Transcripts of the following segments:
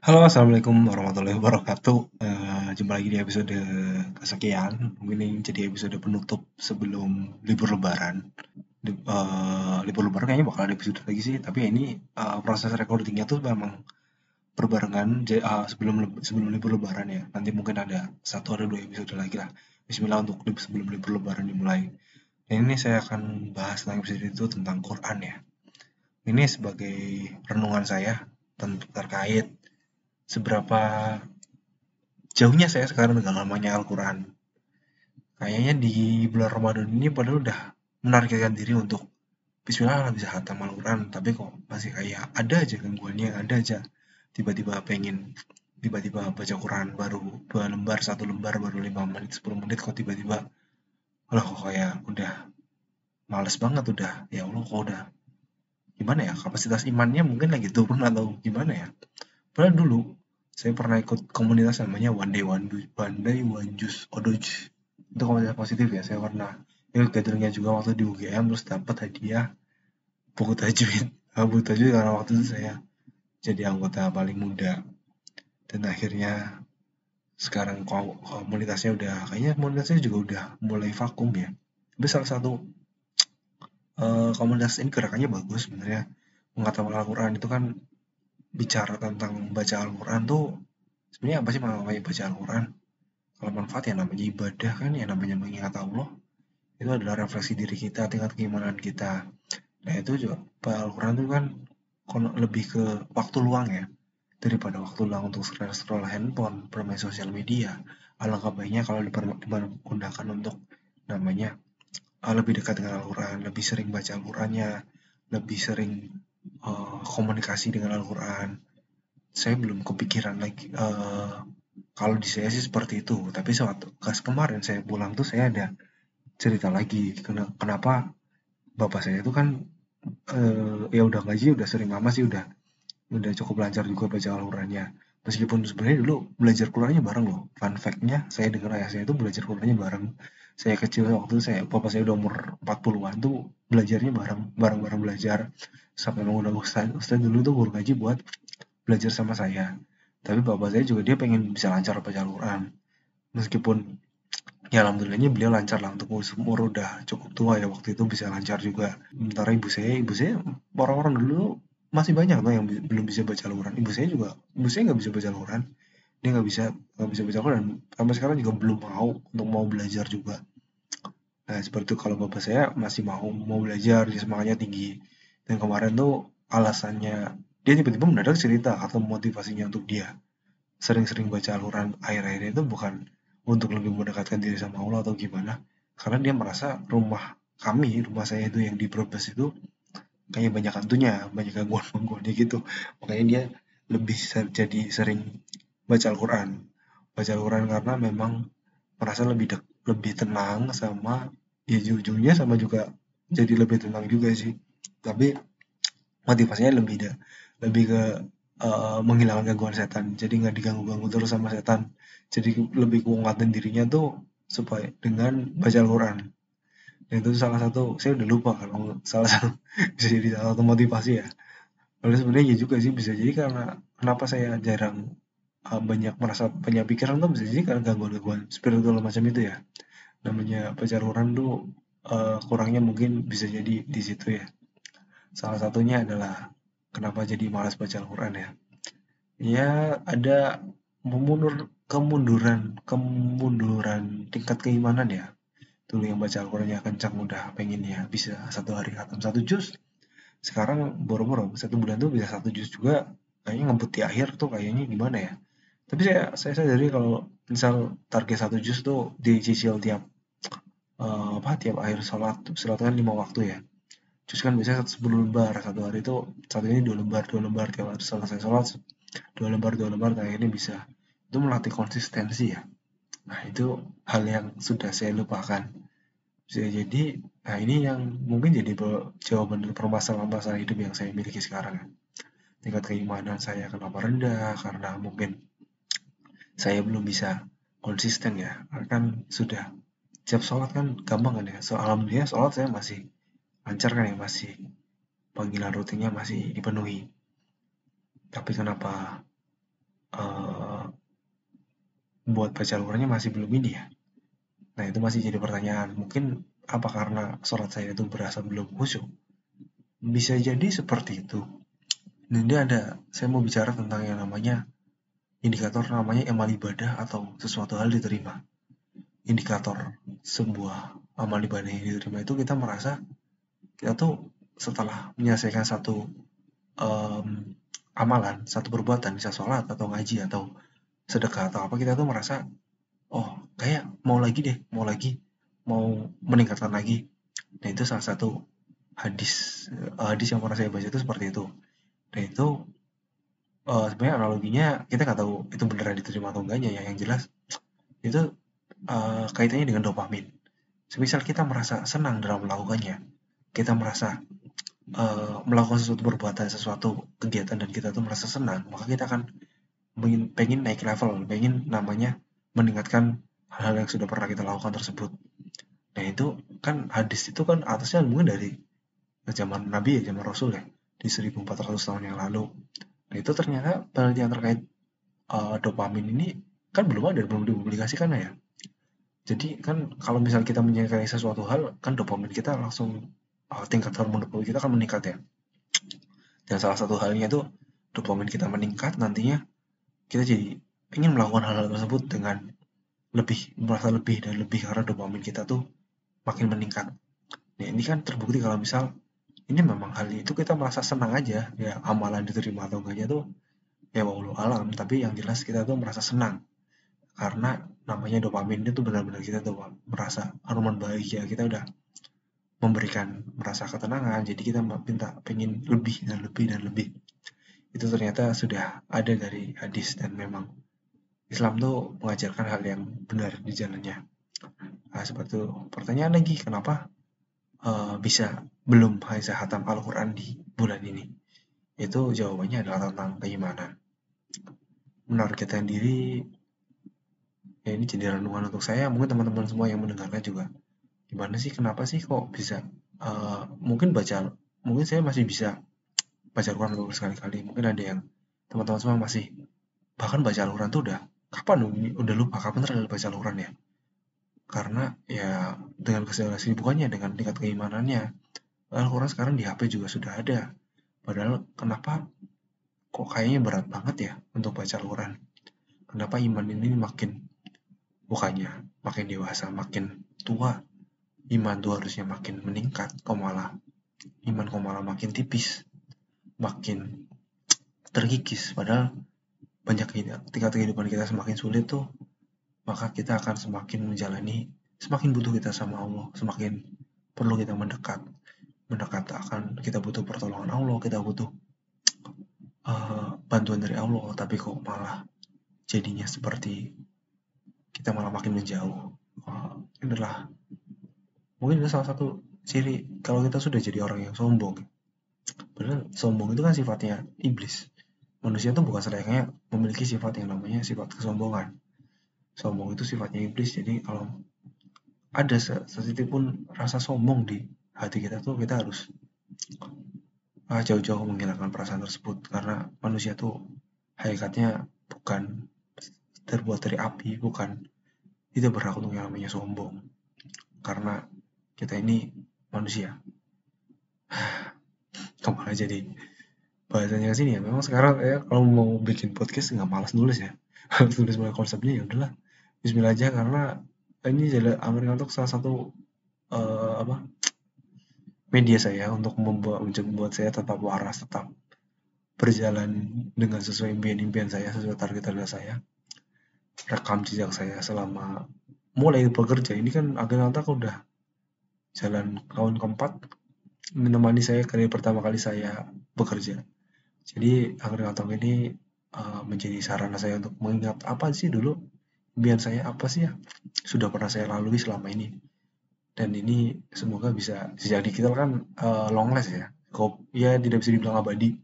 Halo, assalamualaikum warahmatullahi wabarakatuh. Uh, jumpa lagi di episode kesekian. Mungkin ini jadi episode penutup sebelum libur Lebaran. Di, uh, libur Lebaran kayaknya bakal ada episode lagi sih. Tapi ini uh, proses recordingnya tuh memang berbarengan uh, sebelum sebelum libur Lebaran ya. Nanti mungkin ada satu atau dua episode lagi lah. Bismillah untuk sebelum libur Lebaran dimulai. Dan ini saya akan bahas tentang episode itu tentang Quran ya. Ini sebagai renungan saya terkait seberapa jauhnya saya sekarang dengan namanya Al-Quran. Kayaknya di bulan Ramadan ini padahal udah menargetkan diri untuk Bismillah bisa hatam Al-Quran, tapi kok masih kayak ada aja gangguannya, ada aja. Tiba-tiba pengen tiba-tiba baca Quran baru dua lembar, satu lembar baru lima menit, sepuluh menit kok tiba-tiba loh kok kayak udah males banget udah ya Allah kok udah gimana ya kapasitas imannya mungkin lagi turun atau gimana ya. Padahal dulu saya pernah ikut komunitas namanya One Day One, Day One Juice Odoj itu komunitas positif ya saya pernah. Ikut gatheringnya juga waktu di UGM terus dapat hadiah buku tajwid. Nah, buku tajwid karena waktu itu saya jadi anggota paling muda. Dan akhirnya sekarang komunitasnya udah kayaknya komunitasnya juga udah mulai vakum ya. Tapi salah satu uh, komunitas ini gerakannya bagus sebenarnya. Mengatakan Al-Quran itu kan bicara tentang baca Al-Quran tuh sebenarnya apa sih namanya baca Al-Quran? Kalau manfaat ya namanya ibadah kan ya namanya mengingat Allah itu adalah refleksi diri kita, tingkat keimanan kita. Nah itu juga Al-Quran itu kan lebih ke waktu luang ya daripada waktu luang untuk scroll handphone, bermain sosial media. Alangkah baiknya kalau digunakan untuk namanya ah, lebih dekat dengan Al-Quran, lebih sering baca Al-Qurannya, lebih sering uh, komunikasi dengan Al-Quran. Saya belum kepikiran lagi uh, kalau di saya sih seperti itu. Tapi saat kas kemarin saya pulang tuh saya ada cerita lagi. Kenapa bapak saya itu kan uh, ya udah ngaji udah sering lama sih udah udah cukup lancar juga baca Al-Qurannya meskipun sebenarnya dulu belajar Qurannya bareng loh. Fun fact-nya saya dengar ayah saya itu belajar Qurannya bareng. Saya kecil waktu saya bapak saya udah umur 40-an tuh belajarnya bareng bareng-bareng belajar. Sampai mengundang ustaz. Ustaz dulu tuh guru ngaji buat belajar sama saya. Tapi bapak saya juga dia pengen bisa lancar baca Al-Quran meskipun ya alhamdulillahnya beliau lancar lah untuk umur udah cukup tua ya waktu itu bisa lancar juga. Sementara ibu saya ibu saya orang-orang dulu masih banyak tuh yang belum bisa baca Al-Quran. Ibu saya juga ibu saya nggak bisa baca Al-Quran. Dia nggak bisa nggak bisa baca Al-Quran. Sampai sekarang juga belum mau untuk mau belajar juga. Nah seperti itu kalau bapak saya masih mau mau belajar dia semangatnya tinggi. Dan kemarin tuh alasannya dia tiba-tiba mendadak cerita atau motivasinya untuk dia sering-sering baca Al-Quran akhir-akhir itu bukan untuk lebih mendekatkan diri sama Allah atau gimana. Karena dia merasa rumah kami rumah saya itu yang di Brebes itu kayak banyak hantunya banyak gangguan-gangguannya gitu. Makanya dia lebih jadi sering baca Al-Quran. Baca Al-Quran karena memang merasa lebih dek, lebih tenang sama ya ujungnya sama juga jadi lebih tenang juga sih. Tapi motivasinya lebih deh lebih ke uh, menghilangkan gangguan setan. Jadi nggak diganggu-ganggu terus sama setan. Jadi lebih kuatin dirinya tuh supaya dengan baca Al-Quran dan itu salah satu saya udah lupa kalau salah satu bisa jadi salah satu motivasi ya Lalu sebenarnya ya juga sih bisa jadi karena kenapa saya jarang uh, banyak merasa banyak pikiran tuh bisa jadi karena gangguan-gangguan spiritual macam itu ya namanya Al-Quran tuh uh, kurangnya mungkin bisa jadi di situ ya Salah satunya adalah kenapa jadi malas baca Al-Quran ya. Ya ada memundur kemunduran kemunduran tingkat keimanan ya. Dulu yang baca Al-Qurannya kencang udah pengen ya bisa satu hari khatam satu juz. Sekarang boro-boro satu bulan tuh bisa satu juz juga kayaknya ngebut di akhir tuh kayaknya gimana ya. Tapi saya saya sadari kalau misal target satu juz tuh dicicil tiap uh, apa tiap akhir sholat sholat kan lima waktu ya terus kan biasanya satu sepuluh lembar satu hari itu satu ini dua lembar dua lembar tiap hari selesai sholat dua lembar dua lembar ini bisa itu melatih konsistensi ya nah itu hal yang sudah saya lupakan bisa jadi nah ini yang mungkin jadi jawaban dari permasalahan-permasalahan hidup yang saya miliki sekarang ya. tingkat keimanan saya kenapa rendah? Karena mungkin saya belum bisa konsisten ya. Kan sudah siap sholat kan gampang kan ya. So alhamdulillah sholat saya masih lancar kan ya masih panggilan rutinnya masih dipenuhi. Tapi kenapa buat baca Al-Qurannya masih belum ini ya nah itu masih jadi pertanyaan. Mungkin apa karena sholat saya itu berasa belum khusyuk? Bisa jadi seperti itu. Dan ini ada saya mau bicara tentang yang namanya indikator namanya amal ibadah atau sesuatu hal diterima. Indikator sebuah amal ibadah yang diterima itu kita merasa kita tuh setelah menyelesaikan satu um, amalan, satu perbuatan, bisa sholat atau ngaji atau sedekah atau apa, kita tuh merasa, oh kayak mau lagi deh, mau lagi, mau meningkatkan lagi. Nah itu salah satu hadis uh, hadis yang pernah saya baca itu seperti itu. Dan itu uh, sebenarnya analoginya kita nggak tahu itu beneran diterima atau enggaknya ya. Yang jelas itu uh, kaitannya dengan dopamin. Semisal kita merasa senang dalam melakukannya, kita merasa uh, melakukan sesuatu perbuatan, sesuatu kegiatan dan kita tuh merasa senang, maka kita akan pengen naik level, pengen namanya meningkatkan hal-hal yang sudah pernah kita lakukan tersebut. Nah itu kan hadis itu kan atasnya mungkin dari zaman Nabi ya, zaman Rasul ya, di 1400 tahun yang lalu. Nah itu ternyata penelitian terkait uh, dopamin ini kan belum ada, belum dipublikasikan ya. Jadi kan kalau misal kita menyukai sesuatu hal, kan dopamin kita langsung uh, tingkat hormon dopamin kita akan meningkat ya. Dan salah satu halnya itu dopamin kita meningkat nantinya kita jadi ingin melakukan hal-hal tersebut dengan lebih merasa lebih dan lebih karena dopamin kita tuh makin meningkat. Nah ini kan terbukti kalau misal ini memang hal itu kita merasa senang aja ya amalan diterima atau enggaknya tuh ya walau alam tapi yang jelas kita tuh merasa senang karena namanya dopamin itu benar-benar kita tuh merasa hormon bahagia kita udah memberikan merasa ketenangan jadi kita minta pengen lebih dan lebih dan lebih itu ternyata sudah ada dari hadis dan memang Islam tuh mengajarkan hal yang benar di jalannya. Nah, seperti itu pertanyaan lagi kenapa uh, bisa belum bisa hatam Al-Quran di bulan ini? Itu jawabannya adalah tentang keimanan. Menargetkan diri ya ini jadi renungan untuk saya mungkin teman-teman semua yang mendengarnya juga. Gimana sih kenapa sih kok bisa uh, mungkin baca mungkin saya masih bisa baca Al-Quran berkali-kali mungkin ada yang teman-teman semua masih bahkan baca Al-Quran tuh udah kapan udah lupa. Kapan terakhir baca Al-Quran ya? Karena ya dengan kesibukannya dengan tingkat keimanannya. Al-Quran sekarang di HP juga sudah ada. Padahal kenapa kok kayaknya berat banget ya untuk baca Al-Quran kenapa iman ini makin bukannya makin dewasa makin tua? Iman tuh harusnya makin meningkat kok malah iman kok malah makin tipis makin terkikis padahal banyak ketika kehidupan kita semakin sulit tuh maka kita akan semakin menjalani semakin butuh kita sama Allah semakin perlu kita mendekat mendekat akan kita butuh pertolongan Allah kita butuh uh, bantuan dari Allah tapi kok malah jadinya seperti kita malah makin menjauh. Uh, inilah mungkin itu salah satu ciri kalau kita sudah jadi orang yang sombong. Padahal sombong itu kan sifatnya iblis manusia itu bukan selayaknya memiliki sifat yang namanya sifat kesombongan. Sombong itu sifatnya iblis jadi kalau ada setitik pun rasa sombong di hati kita tuh kita harus ah, jauh-jauh menghilangkan perasaan tersebut karena manusia tuh hakikatnya bukan terbuat dari api bukan tidak berhak untuk yang namanya sombong. Karena kita ini manusia. Ke mana jadi bahasanya sini ya. Memang sekarang ya kalau mau bikin podcast nggak malas nulis ya. Tulis mulai konsepnya ya udahlah. Bismillah aja karena ini adalah Amerika untuk salah satu uh, apa media saya untuk membuat membuat saya tetap waras tetap berjalan dengan sesuai impian-impian saya sesuai target target saya rekam jejak saya selama mulai bekerja. Ini kan akhirnya udah jalan tahun keempat menemani saya kali pertama kali saya bekerja. Jadi akhir tahun ini uh, menjadi sarana saya untuk mengingat apa sih dulu impian saya apa sih ya sudah pernah saya lalui selama ini. Dan ini semoga bisa jadi kita kan uh, long last ya. Kok ya tidak bisa dibilang abadi.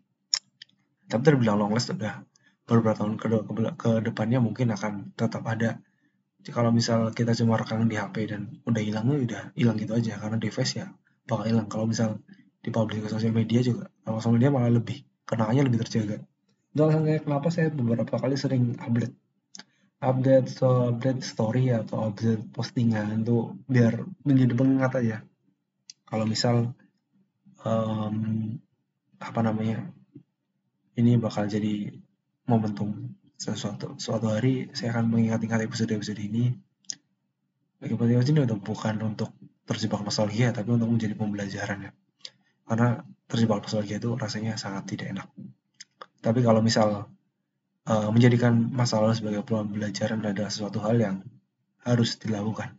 Tapi terbilang long last sudah beberapa tahun ke, ke, ke depannya mungkin akan tetap ada kalau misal kita cuma rekam di HP dan udah hilang ya udah hilang gitu aja karena device ya bakal hilang kalau misal dipublish ke sosial media juga kalau sosial media malah lebih kenangannya lebih terjaga itu alasannya kenapa saya beberapa kali sering upload update so update story atau update postingan tuh biar menjadi pengingat aja. Kalau misal um, apa namanya ini bakal jadi momentum sesuatu suatu hari saya akan mengingat-ingat episode-episode ini. Episode ini udah bukan untuk terjebak nostalgia tapi untuk menjadi pembelajaran ya. Karena terjebak nostalgia itu rasanya sangat tidak enak. Tapi kalau misal uh, menjadikan masa lalu sebagai pembelajaran adalah sesuatu hal yang harus dilakukan.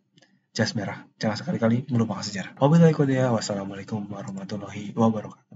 Jas merah. Jangan sekali-kali melupakan sejarah. Wabillahi wassalamualaikum warahmatullahi wabarakatuh